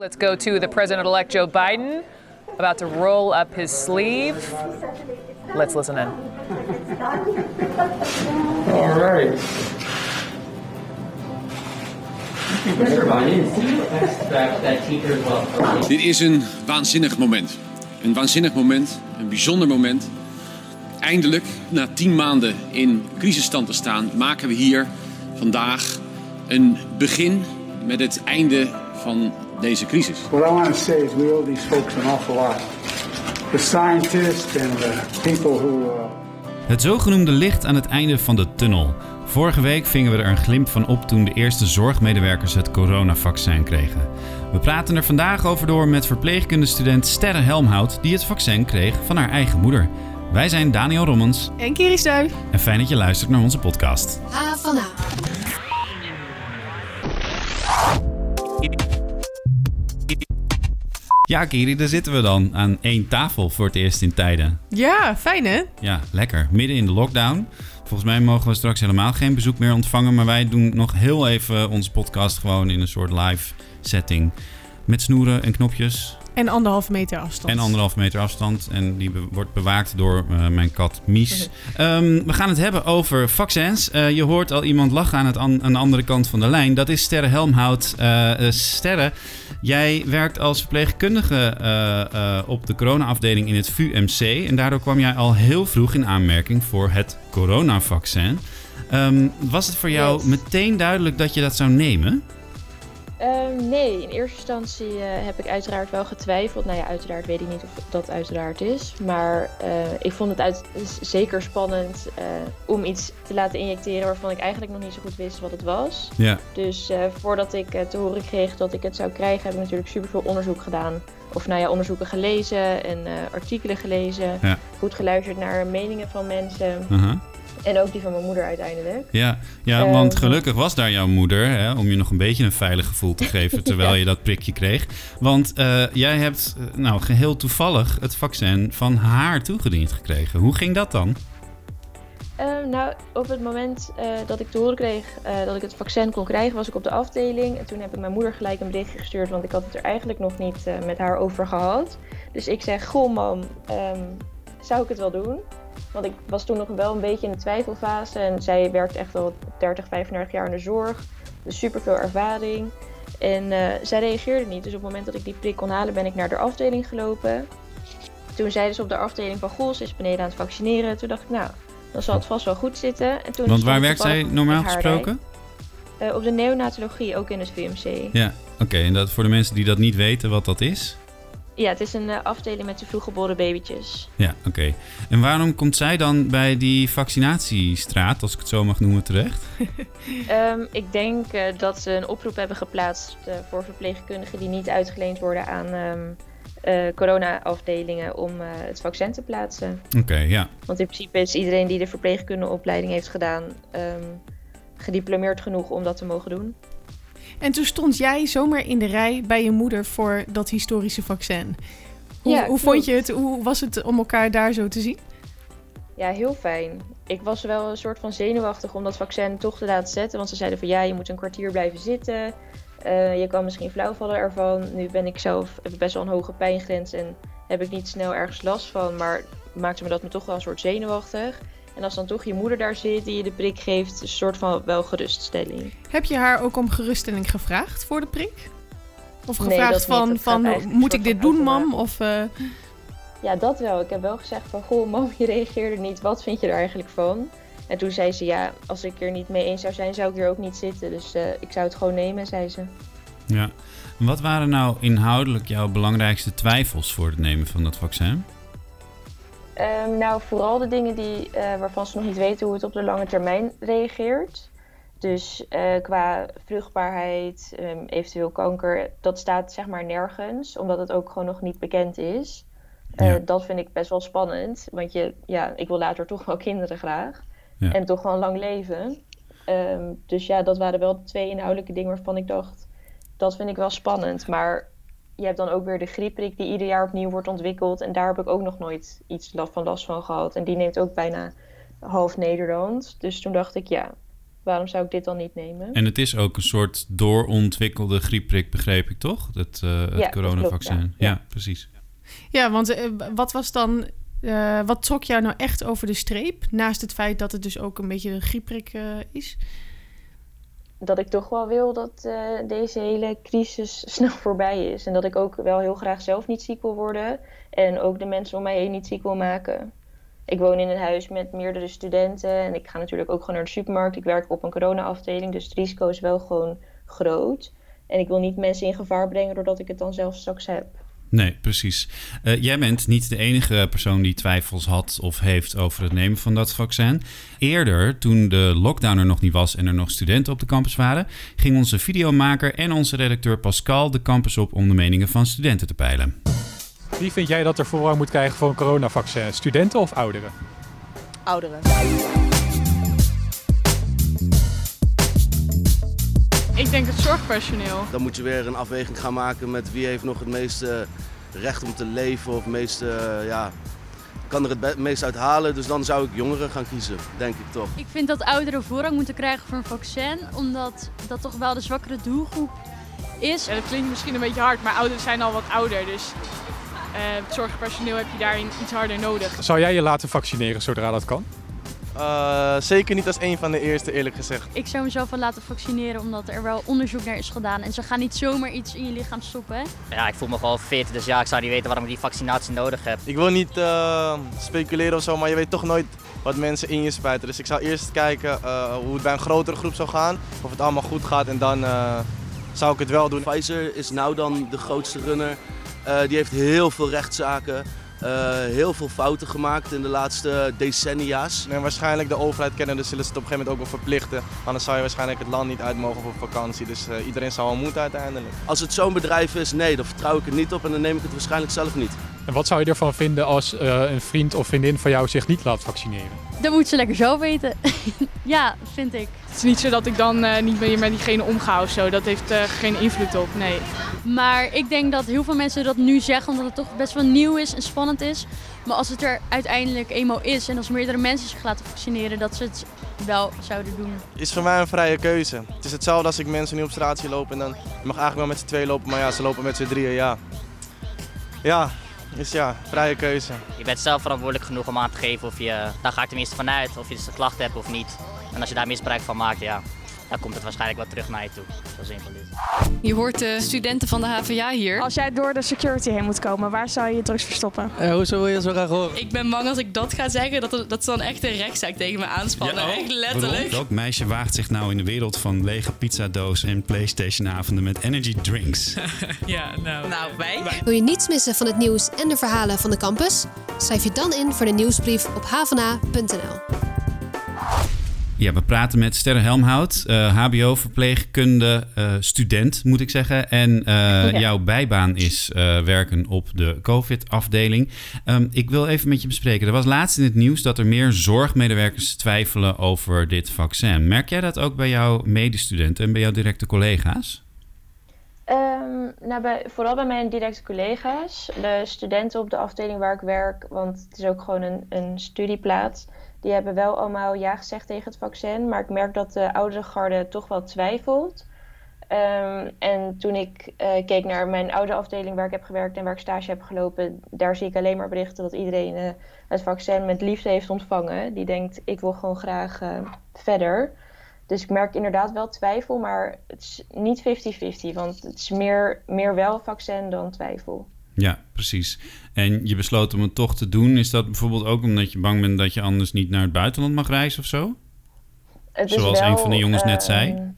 Let's go to the President elect Joe Biden, about to roll up his sleeve. Let's listen in. All right. Dit is een waanzinnig moment. Een waanzinnig moment, een bijzonder moment. Eindelijk, na tien maanden in crisisstand te staan, maken we hier vandaag een begin met het einde van deze crisis. What I want to say is we owe these folks an awful lot. The scientists and the people who. Uh, Het zogenoemde licht aan het einde van de tunnel. Vorige week vingen we er een glimp van op toen de eerste zorgmedewerkers het coronavaccin kregen. We praten er vandaag over door met verpleegkundestudent Sterre Helmhout, die het vaccin kreeg van haar eigen moeder. Wij zijn Daniel Rommens En Kiri Stuy. en fijn dat je luistert naar onze podcast. A van A. Ja, Kiri, daar zitten we dan aan één tafel voor het eerst in tijden. Ja, fijn hè? Ja, lekker. Midden in de lockdown. Volgens mij mogen we straks helemaal geen bezoek meer ontvangen. Maar wij doen nog heel even onze podcast gewoon in een soort live setting. Met snoeren en knopjes. En anderhalve meter afstand. En anderhalf meter afstand. En die be- wordt bewaakt door eh, mijn kat Mies. Ehm, we gaan het hebben over vaccins. Eh, je hoort al iemand lachen aan, het an- aan de andere kant van de lijn. Dat is Sterre Helmhout. Eh, eh, Sterre, jij werkt als verpleegkundige op de corona-afdeling in het VUMC. En daardoor kwam jij al heel vroeg in aanmerking voor het coronavaccin. Ehm, was het voor jou meteen duidelijk dat je dat zou nemen? Ehm, nee, in eerste instantie eh, heb ik uiteraard wel getwijfeld. Nou ja, uiteraard weet ik niet of dat uiteraard is. Maar eh, ik vond het uit, zeker spannend eh, om iets te laten injecteren waarvan ik eigenlijk nog niet zo goed wist wat het was. Ja. Dus voordat ik te horen kreeg dat ik het zou krijgen, heb ik natuurlijk superveel onderzoek gedaan. Of nou ja, onderzoeken gelezen en artikelen gelezen. Ja. Goed geluisterd naar meningen van mensen. Aha. En ook die van mijn moeder uiteindelijk. Ja, ja Ehm, want gelukkig was daar jouw moeder, hè, om je nog een beetje een veilig gevoel te geven terwijl je dat prikje kreeg. Want eh, jij hebt, eh, nou, geheel toevallig het vaccin van haar toegediend gekregen. Hoe ging dat dan? Ehm, nou, op het moment eh, dat ik te horen kreeg dat ik het vaccin kon krijgen, was ik op de afdeling. En toen heb ik mijn moeder gelijk een berichtje gestuurd, want ik had het er eigenlijk nog niet met haar over gehad. Dus ik zeg, goh mam, ehm, zou ik het wel doen? Want ik was toen nog wel een beetje in de twijfelfase. En zij werkt echt al 30, 35 jaar in de zorg. Dus super veel ervaring. En eh, zij reageerde niet. Dus op het moment dat ik die prik kon halen, ben ik naar de afdeling gelopen. Toen zeiden ze op de afdeling van, ze is beneden aan het vaccineren. Toen dacht ik, nou, dan zal het vast wel goed zitten. En toen Want waar werkt zij normaal gesproken? Eh, op de neonatologie, ook in het VMC. Ja, oké. en dat voor de mensen die dat niet weten wat dat is? Ja, het is een eh, afdeling met de vroeggeboren babytjes. Ja, oké. En waarom komt zij dan bij die vaccinatiestraat, als ik het zo mag noemen, terecht? Ehm, ik denk eh, dat ze een oproep hebben geplaatst eh, voor verpleegkundigen die niet uitgeleend worden aan ehm, eh, corona-afdelingen om eh, het vaccin te plaatsen. Oké, ja. Want in principe is iedereen die de verpleegkundeopleiding heeft gedaan ehm, gediplomeerd genoeg om dat te mogen doen. En toen stond jij zomaar in de rij bij je moeder voor dat historische vaccin. Hoe, Ja, hoe vond je het? Hoe was het om elkaar daar zo te zien? Ja, heel fijn. Ik was wel een soort van zenuwachtig om dat vaccin toch te laten zetten. Want ze zeiden van ja, je moet een kwartier blijven zitten. Eh, je kan misschien flauw vallen ervan. Nu ben ik zelf, heb ik best wel een hoge pijngrens en heb ik niet snel ergens last van. Maar maakte me dat me toch wel een soort zenuwachtig. En als dan toch je moeder daar zit die je de prik geeft, een soort van wel geruststelling. Heb je haar ook om geruststelling gevraagd voor de prik? Of gevraagd van, Dat van moet ik dit doen, mam? Of, eh, Ja, dat wel. Ik heb wel gezegd van, goh, mam, je reageerde niet. Wat vind je er eigenlijk van? En toen zei ze, ja, als ik er niet mee eens zou zijn, zou ik hier ook niet zitten. Dus eh, ik zou het gewoon nemen, zei ze. ja. Wat waren nou inhoudelijk jouw belangrijkste twijfels voor het nemen van dat vaccin? Ehm, nou, vooral de dingen die, eh, waarvan ze nog niet weten hoe het op de lange termijn reageert. Dus eh, qua vruchtbaarheid, ehm, eventueel kanker, dat staat zeg maar nergens, omdat het ook gewoon nog niet bekend is. Eh, Ja. Dat vind ik best wel spannend, want je, ja, ik wil later toch wel kinderen graag. Ja. En toch een lang leven. Ehm, dus ja, dat waren wel twee inhoudelijke dingen waarvan ik dacht, dat vind ik wel spannend. Maar je hebt dan ook weer de griepprik die ieder jaar opnieuw wordt ontwikkeld. En daar heb ik ook nog nooit iets van last van gehad. En die neemt ook bijna half Nederland. Dus toen dacht ik, ja, waarom zou ik dit dan niet nemen? En het is ook een soort doorontwikkelde griepprik, begreep ik toch? Het, uh, het dat coronavaccin. klopt, ja. ja. precies. Ja, want eh, wat was dan... eh, wat trok jou nou echt over de streep? Naast het feit dat het dus ook een beetje een griepprik eh, is. Dat ik toch wel wil dat eh, deze hele crisis snel voorbij is. En dat ik ook wel heel graag zelf niet ziek wil worden. En ook de mensen om mij heen niet ziek wil maken. Ik woon in een huis met meerdere studenten. En ik ga natuurlijk ook gewoon naar de supermarkt. Ik werk op een corona-afdeling. Dus het risico is wel gewoon groot. En ik wil niet mensen in gevaar brengen doordat ik het dan zelf straks heb. Nee, precies. Eh, jij bent niet de enige persoon die twijfels had of heeft over het nemen van dat vaccin. Eerder, toen de lockdown er nog niet was en er nog studenten op de campus waren, ging onze videomaker en onze redacteur Pascal de campus op om de meningen van studenten te peilen. Wie vind jij dat er voorrang moet krijgen voor een coronavaccin? Studenten of ouderen? Ouderen. Ik denk het zorgpersoneel. Dan moet je weer een afweging gaan maken met wie heeft nog het meeste recht om te leven of meeste, ja, kan er het meest uit halen. Dus dan zou ik jongeren gaan kiezen, denk ik toch. Ik vind dat ouderen voorrang moeten krijgen voor een vaccin, omdat dat toch wel de zwakkere doelgroep is. Ja, dat klinkt misschien een beetje hard, maar ouderen zijn al wat ouder. Dus eh, het zorgpersoneel heb je daarin iets harder nodig. Zou jij je laten vaccineren zodra dat kan? Uh, zeker niet als een van de eerste, eerlijk gezegd. Ik zou mezelf wel laten vaccineren, omdat er wel onderzoek naar is gedaan. En ze gaan niet zomaar iets in je lichaam stoppen. Hè? Ja, ik voel me gewoon fit, dus ja, ik zou niet weten waarom ik die vaccinatie nodig heb. Ik wil niet uh, speculeren of zo, maar je weet toch nooit wat mensen in je spuiten. Dus ik zou eerst kijken uh, hoe het bij een grotere groep zou gaan, of het allemaal goed gaat en dan uh, zou ik het wel doen. Pfizer is nou dan de grootste runner. Uh, die heeft heel veel rechtszaken. Uh, heel veel fouten gemaakt in de laatste decennia's. En waarschijnlijk de overheid kennen, dus zullen ze het op een gegeven moment ook wel verplichten. Anders zou je waarschijnlijk het land niet uit mogen voor vakantie. Dus uh, iedereen zou wel moeten uiteindelijk. Als het zo'n bedrijf is, nee, dan vertrouw ik het niet op en dan neem ik het waarschijnlijk zelf niet. En wat zou je ervan vinden als uh, een vriend of vriendin van jou zich niet laat vaccineren? Dat moet ze lekker zelf weten. ja, vind ik. Het is niet zo dat ik dan uh, niet meer met diegene omga of zo. Dat heeft uh, geen invloed op, nee. Maar ik denk dat heel veel mensen dat nu zeggen omdat het toch best wel nieuw is en spannend is. Maar als het er uiteindelijk eenmaal is en als meerdere mensen zich laten vaccineren, dat ze het wel zouden doen. Is voor mij een vrije keuze. Het is hetzelfde als ik mensen nu op straat zie lopen en dan je mag eigenlijk wel met z'n twee lopen, maar ja, ze lopen met z'n drieën, ja. Ja, dus ja, vrije keuze. Je bent zelf verantwoordelijk genoeg om aan te geven of je, daar ga ik tenminste vanuit, of je dus een klacht hebt of niet. En als je daar misbruik van maakt, ja, dan komt het waarschijnlijk wel terug naar je toe. Zo simpel is het. Je hoort de studenten van de HVA hier. Als jij door de security heen moet komen, waar zou je je drugs verstoppen? Uh, hoezo wil je zo graag horen? Ik ben bang als ik dat ga zeggen, dat, dat ze dan echt een rechtszaak tegen me aanspannen. Ja, oh, echt letterlijk. Welk meisje waagt zich nou in de wereld van lege pizzadozen en Playstation-avonden met energy drinks? ja, nou, nou wij. Wil je niets missen van het nieuws en de verhalen van de campus? Schrijf je dan in voor de nieuwsbrief op havana.nl. Ja, we praten met Sterre Helmhout, uh, HBO-verpleegkunde uh, student, moet ik zeggen. En uh, ja. jouw bijbaan is werken op de COVID-afdeling. Um, ik wil even met je bespreken. Er was laatst in het nieuws dat er meer zorgmedewerkers twijfelen over dit vaccin. Merk jij dat ook bij jouw medestudenten en bij jouw directe collega's? Um, nou, bij, vooral bij mijn directe collega's, de studenten op de afdeling waar ik werk, want het is ook gewoon een, een studieplaats. Die hebben wel allemaal ja gezegd tegen het vaccin. Maar ik merk dat de oudere garde toch wel twijfelt. Um, en toen ik uh, keek naar mijn oude afdeling waar ik heb gewerkt en waar ik stage heb gelopen, daar zie ik alleen maar berichten dat iedereen uh, het vaccin met liefde heeft ontvangen. Die denkt, ik wil gewoon graag uh, verder. Dus ik merk inderdaad wel twijfel, maar het is niet 50-50. Want het is meer, meer wel vaccin dan twijfel. Ja, precies. En je besloot om het toch te doen. Is dat bijvoorbeeld ook omdat je bang bent dat je anders niet naar het buitenland mag reizen of zo? Het Zoals wel, een van de jongens uh, net zei.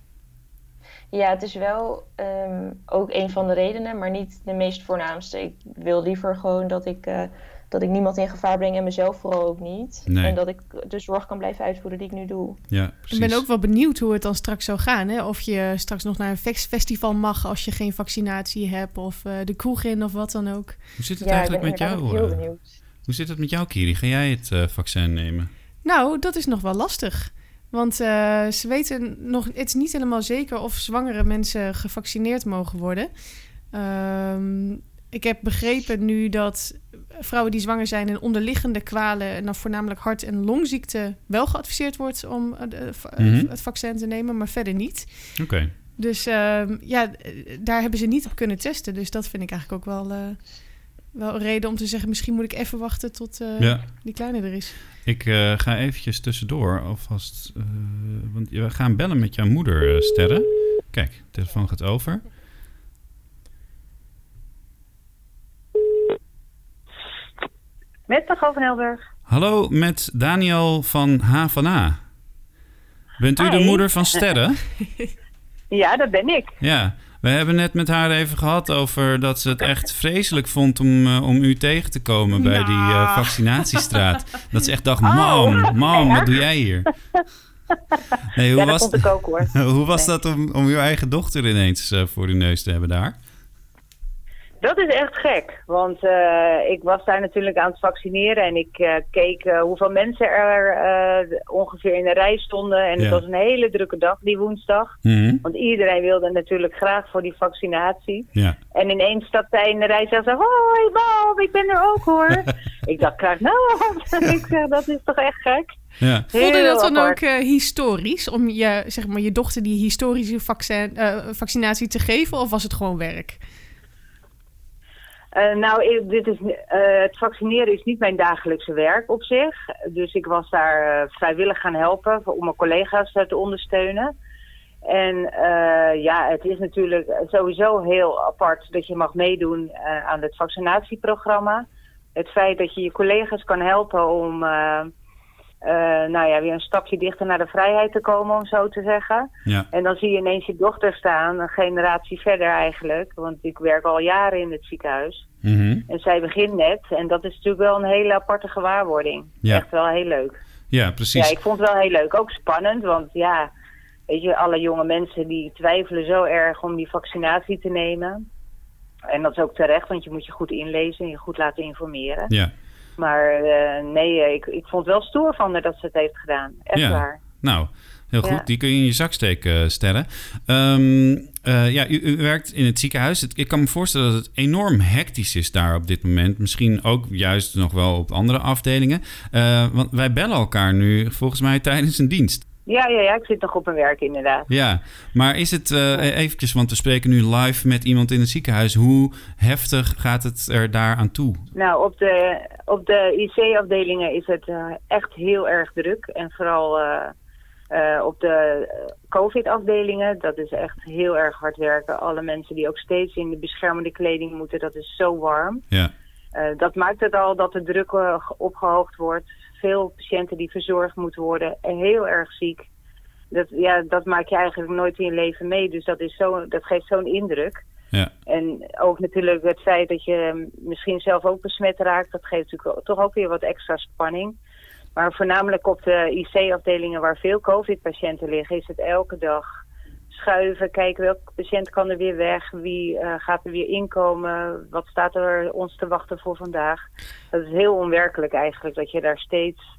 Ja, het is wel um, ook een van de redenen, maar niet de meest voornaamste. Ik wil liever gewoon dat ik, uh, dat ik niemand in gevaar breng en mezelf vooral ook niet. Nee. En dat ik de zorg kan blijven uitvoeren die ik nu doe. Ja, precies. Ik ben ook wel benieuwd hoe het dan straks zou gaan. Hè? Of je straks nog naar een festival mag als je geen vaccinatie hebt. Of uh, de kroeg in of wat dan ook. Hoe zit het ja, eigenlijk ik ben met jou? Heel benieuwd. hoe zit het met jou, Kiri? Ga jij het uh, vaccin nemen? Nou, dat is nog wel lastig. Want uh, ze weten nog, het is niet helemaal zeker of zwangere mensen gevaccineerd mogen worden. Um, ik heb begrepen nu dat vrouwen die zwanger zijn en onderliggende kwalen, en dan voornamelijk hart- en longziekten, wel geadviseerd wordt om eh, de- va- Mhm. het vaccin te nemen, maar verder niet. Oké. Dus ehm, ja, eh, daar hebben ze niet op kunnen testen. Dus dat vind ik eigenlijk ook wel, eh, wel een reden om te zeggen... misschien moet ik even wachten tot eh, Ja. die kleine er is. Ik eh, ga eventjes tussendoor alvast, eh, want we gaan bellen met jouw moeder, eh, Sterre. Kijk, de telefoon gaat over. Met Pago van Elburg. Hallo, met Daniel van H van A. Bent u de moeder van Sterre? Ja, dat ben ik. Ja, we hebben net met haar even gehad over dat ze het echt vreselijk vond om, eh, om u tegen te komen bij die eh, Nou. vaccinatiestraat. Dat ze echt dacht, Oh, mam, mam, wat doe jij hier? Nee, Ja, dat vond ik ook, hoor. hoe was Nee. dat om, om uw eigen dochter ineens eh, voor uw neus te hebben daar? Dat is echt gek, want eh, ik was daar natuurlijk aan het vaccineren en ik eh, keek eh, hoeveel mensen er eh, ongeveer in de rij stonden. En Ja. het was een hele drukke dag die woensdag, Mhm. want iedereen wilde natuurlijk graag voor die vaccinatie. Ja. En ineens staat zij in de rij en zegt ze, hoi Bob, ik ben er ook hoor. ik dacht, krijg nou ik zeg, dat is toch echt gek. Ja. Voelde Heel dat dan apart. ook eh, historisch om je, zeg maar, je dochter die historische vaccin, eh, vaccinatie te geven? Of was het gewoon werk? Eh, nou, dit is, eh, het vaccineren is niet mijn dagelijkse werk op zich. Dus ik was daar eh, vrijwillig gaan helpen om mijn collega's te ondersteunen. En ja, het is natuurlijk sowieso heel apart dat je mag meedoen aan het vaccinatieprogramma. Het feit dat je je collega's kan helpen om eh, nou ja, weer een stapje dichter naar de vrijheid te komen, om zo te zeggen. Ja. En dan zie je ineens je dochter staan, een generatie verder eigenlijk. Want ik werk al jaren in het ziekenhuis. Mhm. En zij begint net. En dat is natuurlijk wel een hele aparte gewaarwording. Ja. Echt wel heel leuk. Ja, precies. Ja, ik vond het wel heel leuk. Ook spannend, want ja, weet je, alle jonge mensen die twijfelen zo erg om die vaccinatie te nemen. En dat is ook terecht, want je moet je goed inlezen en je goed laten informeren. Ja. Maar eh, nee, eh, ik, ik vond het wel stoer van haar dat ze het heeft gedaan. Echt ja. waar. Nou, heel goed. Ja. Die kun je in je zak steken, eh, Sterren. Ehm, eh, ja, u, u werkt in het ziekenhuis. Het- ik kan me voorstellen dat het enorm hectisch is daar op dit moment. Misschien ook juist nog wel op andere afdelingen. Want wij bellen elkaar nu volgens mij tijdens een dienst. Ja, ja, ja, ik zit nog op mijn werk inderdaad. Ja, maar is het eh eventjes, want we spreken nu live met iemand in het ziekenhuis. Hoe heftig gaat het er daar aan toe? Nou, op de, op de IC-afdelingen is het eh, echt heel erg druk. En vooral eh, op de COVID-afdelingen, dat is echt heel erg hard werken. Alle mensen die ook steeds in de beschermende kleding moeten, dat is zo warm. Ja. Dat maakt het al dat de druk eh, opgehoogd wordt. Veel patiënten die verzorgd moeten worden, en heel erg ziek. Dat, ja, dat maak je eigenlijk nooit in je leven mee. Dus dat, is zo, dat geeft zo'n indruk. Ja. En ook natuurlijk het feit dat je misschien zelf ook besmet raakt, dat geeft natuurlijk toch ook weer wat extra spanning. Maar voornamelijk op de IC-afdelingen waar veel COVID-patiënten liggen, is het elke dag schuiven, kijken welke patiënt kan er weer weg, wie eh, gaat er weer inkomen, wat staat er ons te wachten voor vandaag. Dat is heel onwerkelijk eigenlijk, dat je daar steeds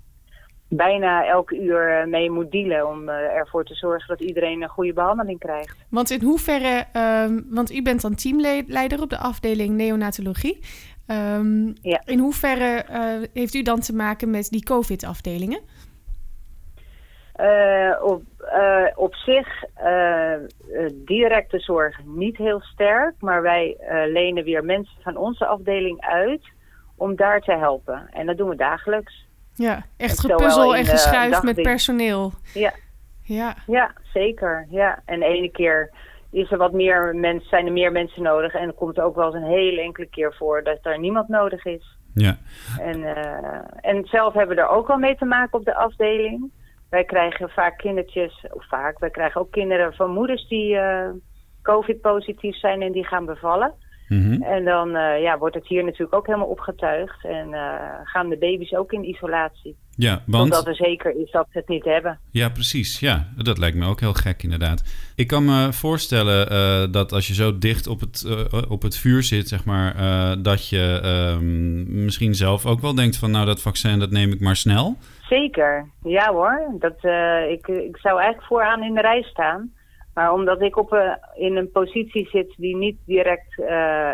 bijna elke uur eh, mee moet dealen om eh, ervoor te zorgen dat iedereen een goede behandeling krijgt. Want in hoeverre, ehm, want u bent dan teamleider op de afdeling neonatologie. Ehm, In hoeverre heeft u dan te maken met die COVID-afdelingen? Eh, op, eh, op zich eh, directe zorg niet heel sterk, maar wij lenen weer mensen van onze afdeling uit om daar te helpen. En dat doen we dagelijks. Ja, echt gepuzzel en de geschuif met personeel. Ja. Ja. ja, zeker. Ja. En de ene keer is er wat meer mensen, zijn er meer mensen nodig en dan komt het ook wel eens een hele enkele keer voor dat er niemand nodig is. Ja. En, eh, en zelf hebben we er ook wel mee te maken op de afdeling. Wij krijgen vaak kindertjes, of vaak, wij krijgen ook kinderen van moeders die eh, COVID-positief zijn en die gaan bevallen. Mhm. En dan eh, ja, wordt het hier natuurlijk ook helemaal opgetuigd en eh, gaan de baby's ook in isolatie. Ja, want... Totdat er zeker is dat ze het niet hebben. Ja, precies. Ja, dat lijkt me ook heel gek inderdaad. Ik kan me voorstellen eh, dat als je zo dicht op het, eh, op het vuur zit, zeg maar, eh, dat je ehm, misschien zelf ook wel denkt van nou dat vaccin dat neem ik maar snel. Zeker, ja hoor. Dat, ik, ik zou eigenlijk vooraan in de rij staan. Maar omdat ik op, een in een positie zit die niet direct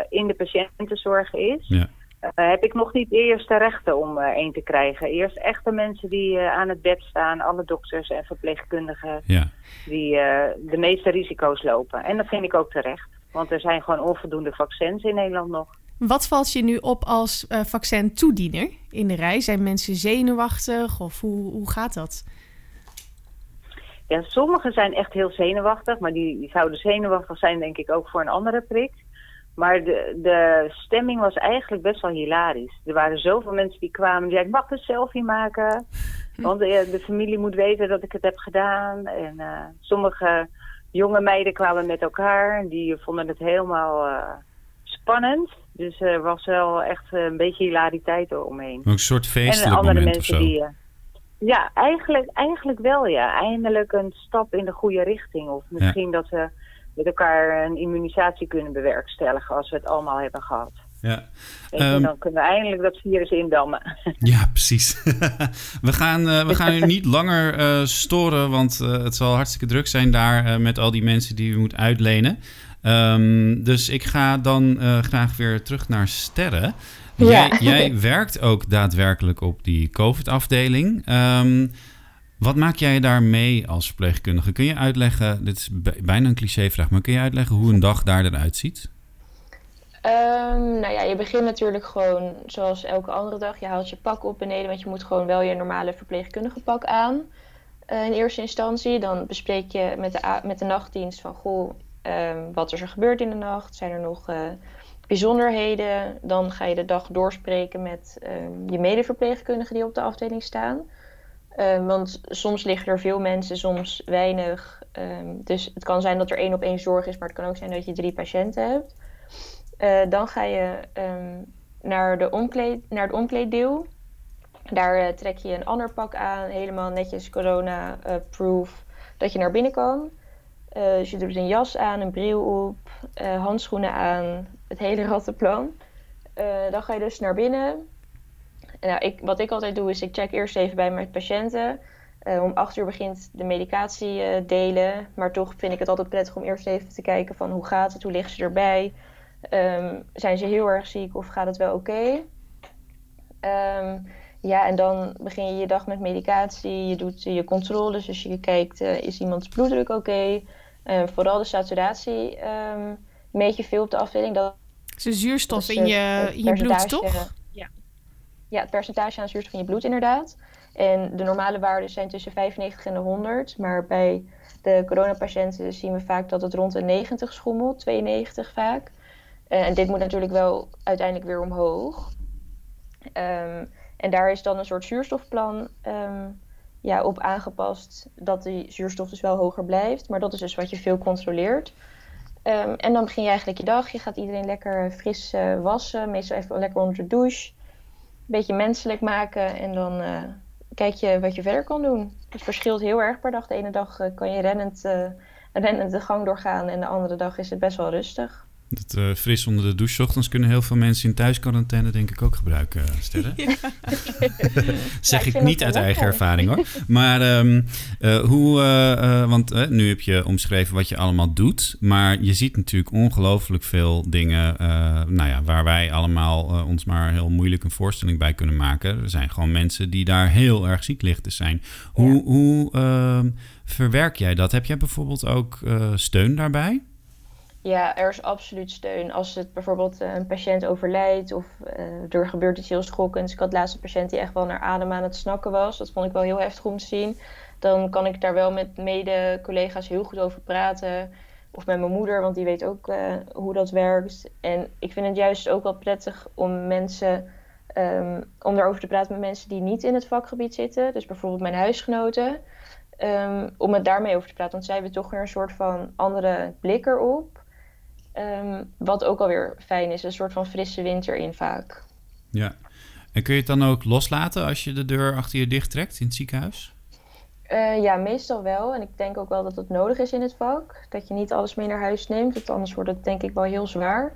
in de patiëntenzorg is, Ja. Eh, heb ik nog niet eerst de rechten om er één te krijgen. Eerst echte mensen die eh, aan het bed staan, alle dokters en verpleegkundigen, Ja. die eh, de meeste risico's lopen. En dat vind ik ook terecht, want er zijn gewoon onvoldoende vaccins in Nederland nog. Wat valt je nu op als eh vaccin-toediener in de rij? Zijn mensen zenuwachtig of hoe, hoe gaat dat? Ja, sommigen zijn echt heel zenuwachtig, maar die, die zouden zenuwachtig zijn denk ik ook voor een andere prik. Maar de, de stemming was eigenlijk best wel hilarisch. Er waren zoveel mensen die kwamen die zeiden, mag ik een selfie maken? Want eh, de familie moet weten dat ik het heb gedaan. En eh, sommige jonge meiden kwamen met elkaar. en Die vonden het helemaal eh, spannend. Dus er was wel echt een beetje hilariteit eromheen. Een soort en feestelijk andere moment of mensen zo. die... ja, eigenlijk, eigenlijk wel ja. Eindelijk een stap in de goede richting. Of misschien dat we met elkaar een immunisatie kunnen bewerkstelligen als we het allemaal hebben gehad. Ja. Je, Ehm, dan kunnen we eindelijk dat virus indammen. Ja, precies. we, gaan, eh, we gaan u niet langer eh, storen, want eh, het zal hartstikke druk zijn daar eh, met al die mensen die u moet uitlenen. Ehm, dus ik ga dan eh, graag weer terug naar Sterren. Ja. Jij, jij werkt ook daadwerkelijk op die COVID-afdeling. Ehm, wat maak jij daar mee als verpleegkundige? Kun je uitleggen, dit is bijna een clichévraag, maar kun je uitleggen hoe een dag daar eruit ziet? Ehm, nou ja, je begint natuurlijk gewoon zoals elke andere dag. Je haalt je pak op beneden, want je moet gewoon wel je normale verpleegkundige pak aan. eh, in eerste instantie. Dan bespreek je met de, met de nachtdienst van goh, ehm, wat is er gebeurd in de nacht? Zijn er nog eh, bijzonderheden? Dan ga je de dag doorspreken met ehm, je medeverpleegkundigen die op de afdeling staan. Ehm, want soms liggen er veel mensen, soms weinig. Ehm, dus het kan zijn dat er één op één zorg is, maar het kan ook zijn dat je drie patiënten hebt. Eh, dan ga je ehm, naar, de omkleed, naar het omkleeddeel. Daar eh, trek je een ander pak aan, helemaal netjes corona-proof, dat je naar binnen kan. Eh, dus je doet een jas aan, een bril op, eh, handschoenen aan, het hele rattenplan. Eh, dan ga je dus naar binnen. Nou, ik, wat ik altijd doe is, ik check eerst even bij mijn patiënten. Eh, om acht uur begint de medicatie eh, delen. Maar toch vind ik het altijd prettig om eerst even te kijken van hoe gaat het, hoe liggen ze erbij. Ehm, zijn ze heel erg ziek of gaat het wel oké? Ehm, ja, en dan begin je je dag met medicatie. Je doet je controles, dus je kijkt, eh, is iemands bloeddruk oké? Eh, vooral de saturatie ehm meet je veel op de afdeling. Dat Is er zuurstof in je, in je bloed, toch? Ja. het percentage aan zuurstof in je bloed inderdaad. En de normale waarden zijn tussen 95 en de 100. Maar bij de coronapatiënten zien we vaak dat het rond de 90 schommelt, 92 vaak. Eh, en dit moet natuurlijk wel uiteindelijk weer omhoog. Ehm, en daar is dan een soort zuurstofplan ehm, ja, op aangepast dat die zuurstof dus wel hoger blijft. Maar dat is dus wat je veel controleert. Ehm, en dan begin je eigenlijk je dag. Je gaat iedereen lekker fris eh, wassen. Meestal even lekker onder de douche. Beetje menselijk maken. En dan eh, kijk je wat je verder kan doen. Het verschilt heel erg per dag. De ene dag eh, kan je rennend, eh, rennend de gang doorgaan. En de andere dag is het best wel rustig. Dat eh, fris onder de douche 's ochtends kunnen heel veel mensen in thuisquarantaine denk ik ook gebruiken, eh, Sterren. zeg ik niet uit eigen lekker. ervaring hoor. Maar ehm, eh, hoe, want nu heb je omschreven wat je allemaal doet. Maar je ziet natuurlijk ongelooflijk veel dingen eh, nou ja, waar wij allemaal ons maar heel moeilijk een voorstelling bij kunnen maken. Er zijn gewoon mensen die daar heel erg ziek lichten zijn. Hoe, hoe ehm, verwerk jij dat? Heb jij bijvoorbeeld ook eh, steun daarbij? Ja, er is absoluut steun. Als het bijvoorbeeld eh, een patiënt overlijdt of eh, er gebeurt iets heel schokkends. Ik had laatst een patiënt die echt wel naar adem aan het snakken was. Dat vond ik wel heel heftig om te zien. Dan kan ik daar wel met mede-collega's heel goed over praten. Of met mijn moeder, want die weet ook eh, hoe dat werkt. En ik vind het juist ook wel prettig om mensen... ehm, om daarover te praten met mensen die niet in het vakgebied zitten. Dus bijvoorbeeld mijn huisgenoten. Ehm, om het daarmee over te praten. Want zij hebben toch weer een soort van andere blik erop. Ehm, wat ook alweer fijn is, een soort van frisse wind erin vaak. Ja. En kun je het dan ook loslaten als je de deur achter je dicht trekt in het ziekenhuis? Eh, ja, meestal wel. En ik denk ook wel dat het nodig is in het vak. Dat je niet alles mee naar huis neemt, want anders wordt het denk ik wel heel zwaar.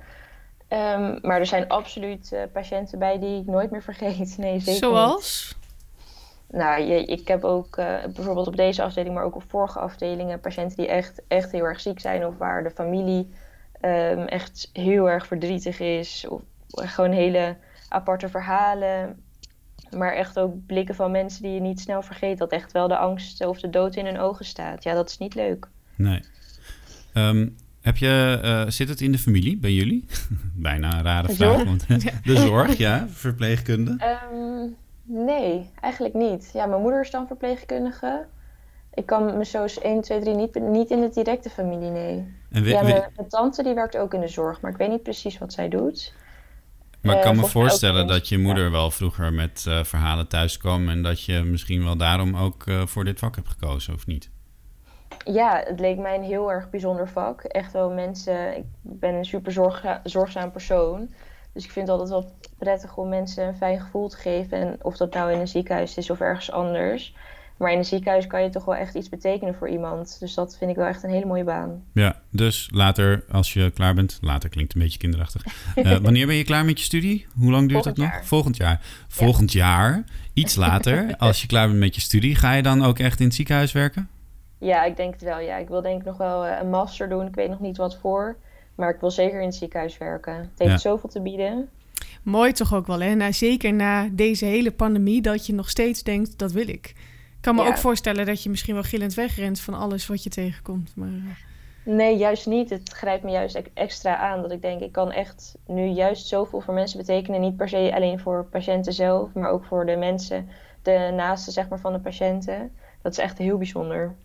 Ehm, maar er zijn absoluut eh, patiënten bij die ik nooit meer vergeet. Nee, zeker Zoals? Niet. Nou, je, ik heb ook eh, bijvoorbeeld op deze afdeling, maar ook op vorige afdelingen, patiënten die echt, echt heel erg ziek zijn of waar de familie ehm, echt heel erg verdrietig is. Of gewoon hele aparte verhalen. Maar echt ook blikken van mensen die je niet snel vergeet. Dat echt wel de angst of de dood in hun ogen staat. Ja, dat is niet leuk. Nee. Ehm, heb je, uh, zit het in de familie bij jullie? Bijna een rare vraag. Want, de zorg, ja, verpleegkunde? Um, nee, eigenlijk niet. Ja, mijn moeder is dan verpleegkundige. Ik kan me zo 1, 2, 3 niet, niet in de directe familie, nee. En ja, mijn, mijn, tante die werkt ook in de zorg, maar ik weet niet precies wat zij doet. Maar ik kan uh, me voorstellen dat je moeder wel vroeger met uh, verhalen thuis kwam... en dat je misschien wel daarom ook uh, voor dit vak hebt gekozen, of niet? Ja, het leek mij een heel erg bijzonder vak. Echt wel mensen... Ik ben een super zorg, zorgzaam persoon. Dus ik vind het altijd wel prettig om mensen een fijn gevoel te geven. En of dat nou in een ziekenhuis is of ergens anders... Maar in een ziekenhuis kan je toch wel echt iets betekenen voor iemand. Dus dat vind ik wel echt een hele mooie baan. Ja, dus later, als je klaar bent, later klinkt een beetje kinderachtig. Uh, wanneer ben je klaar met je studie? Hoe lang duurt Volgend dat jaar. nog? Volgend jaar. Volgend jaar, iets later, als je klaar bent met je studie, ga je dan ook echt in het ziekenhuis werken? Ja, ik denk het wel. Ja, ik wil denk ik nog wel uh, een master doen. Ik weet nog niet wat voor. Maar ik wil zeker in het ziekenhuis werken. Het heeft Ja. zoveel te bieden. Mooi toch ook wel, hè? Nou, zeker na deze hele pandemie, dat je nog steeds denkt, dat wil ik. Ik kan me Ja. ook voorstellen dat je misschien wel gillend wegrent van alles wat je tegenkomt. Maar eh, Nee, juist niet. Het grijpt me juist extra aan. Dat ik denk, ik kan echt nu juist zoveel voor mensen betekenen. Niet per se alleen voor patiënten zelf, maar ook voor de mensen, de naasten zeg maar, van de patiënten. Dat is echt heel bijzonder.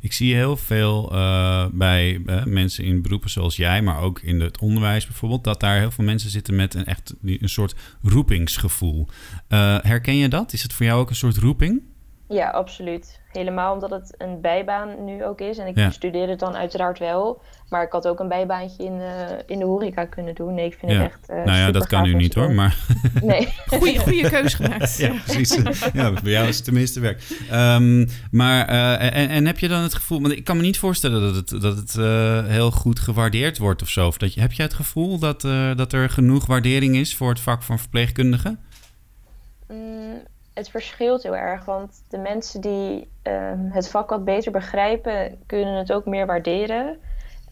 Ik zie heel veel eh, bij eh, mensen in beroepen zoals jij, maar ook in het onderwijs bijvoorbeeld, dat daar heel veel mensen zitten met een echt een soort roepingsgevoel. Eh, herken je dat? Is het voor jou ook een soort roeping? Ja, absoluut. Helemaal omdat het een bijbaan nu ook is. En ik Ja. studeerde het dan uiteraard wel. Maar ik had ook een bijbaantje in de, in de horeca kunnen doen. Nee, ik vind ja. het echt. eh, nou ja, dat kan nu niet hoor, maar... Nee. Goeie- goeie keus gemaakt. ja, precies. Ja, bij jou is het tenminste werk. Ehm, maar, eh, en, en heb je dan het gevoel... Want ik kan me niet voorstellen dat het, dat het eh, heel goed gewaardeerd wordt of zo. Of dat je, heb jij het gevoel dat, eh, dat er genoeg waardering is voor het vak van verpleegkundige? Het verschilt heel erg, want de mensen die ehm, het vak wat beter begrijpen, kunnen het ook meer waarderen.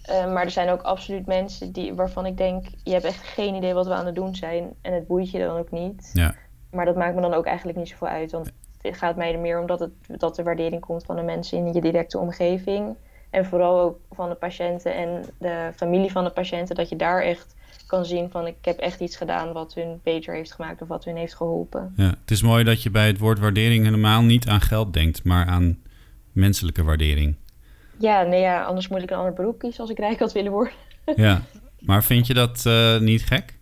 Eh, maar er zijn ook absoluut mensen die, waarvan ik denk, je hebt echt geen idee wat we aan het doen zijn. En het boeit je dan ook niet. Ja. Maar dat maakt me dan ook eigenlijk niet zoveel uit. Want het gaat mij er meer om dat, het, dat de waardering komt van de mensen in je directe omgeving. En vooral ook van de patiënten en de familie van de patiënten. Dat je daar echt kan zien van ik heb echt iets gedaan wat hun beter heeft gemaakt of wat hun heeft geholpen. Ja, het is mooi dat je bij het woord waardering helemaal niet aan geld denkt, maar aan menselijke waardering. Ja, nee ja, anders moet ik een ander beroep kiezen als ik rijk had willen worden. Ja, maar vind je dat eh, niet gek?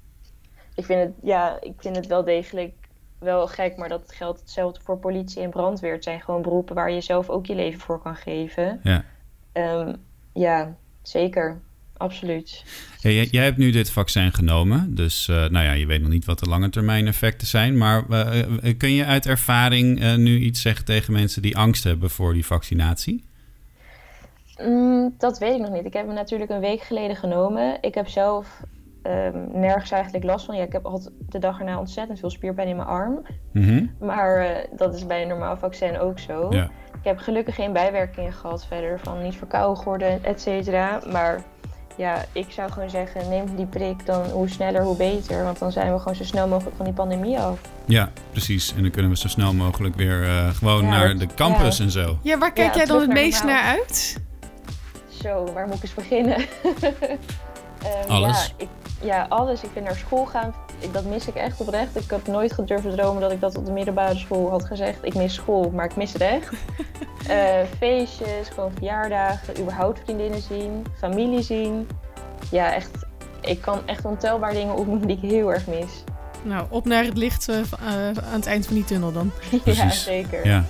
ik vind het, ja, ik vind het wel degelijk wel gek, maar dat geldt hetzelfde voor politie en brandweer. Het zijn gewoon beroepen waar je zelf ook je leven voor kan geven. Ja. Ehm, ja, zeker. Absoluut. Hey, jij- hebt nu dit vaccin genomen, dus eh, nou ja, je weet nog niet wat de lange termijn effecten zijn. Maar eh, eh, kun je uit ervaring nu iets zeggen tegen mensen die angst hebben voor die vaccinatie? Mm, dat weet ik nog niet. Ik heb hem natuurlijk een week geleden genomen. Ik heb zelf ehm, nergens eigenlijk last van. Ja, ik heb had de dag erna ontzettend veel spierpijn in mijn arm. Mhm. Maar dat is bij een normaal vaccin ook zo. Ja. Ik heb gelukkig geen bijwerkingen gehad verder van niet verkouden geworden, et cetera. Maar ja, ik zou gewoon zeggen, neem die prik dan hoe sneller hoe beter. Want dan zijn we gewoon zo snel mogelijk van die pandemie af. Ja, precies. En dan kunnen we zo snel mogelijk weer eh, gewoon Ja, naar de campus ja. en zo. Ja, waar kijk Ja, jij dan het meest naar uit? Zo, waar moet ik eens beginnen? Ehm, Alles. Ja, ik, ja, alles. Ik vind naar school gaan, ik, dat mis ik echt oprecht. Ik heb nooit gedurven dromen dat ik dat op de middelbare school had gezegd. Ik mis school, maar ik mis het echt. Eh, feestjes, gewoon verjaardagen, überhaupt vriendinnen zien, familie zien. Ja, echt. Ik kan echt ontelbaar dingen opnoemen die ik heel erg mis. Nou, op naar het licht eh, eh, aan het eind van die tunnel dan. Ja, Precies. zeker. Ja,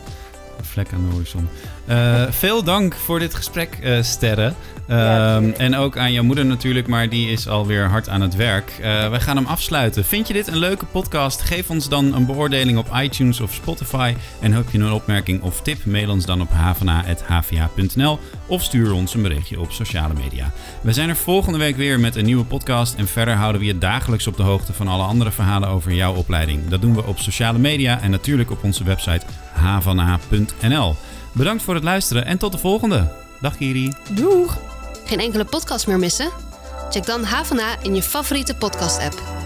vlek aan de horizon. Eh, veel dank voor dit gesprek, eh Sterre. Ehm, en ook aan jouw moeder natuurlijk, maar die is alweer hard aan het werk. Eh wij gaan hem afsluiten. Vind je dit een leuke podcast? Geef ons dan een beoordeling op iTunes of Spotify. En heb je een opmerking of tip? Mail ons dan op havana.hva.nl of stuur ons een berichtje op sociale media. We zijn er volgende week weer met een nieuwe podcast. En verder houden we je dagelijks op de hoogte van alle andere verhalen over jouw opleiding. Dat doen we op sociale media en natuurlijk op onze website havana.nl. Bedankt voor het luisteren en tot de volgende. Dag Kiri. Doeg! Geen enkele podcast meer missen? Check dan Havana in je favoriete podcast-app.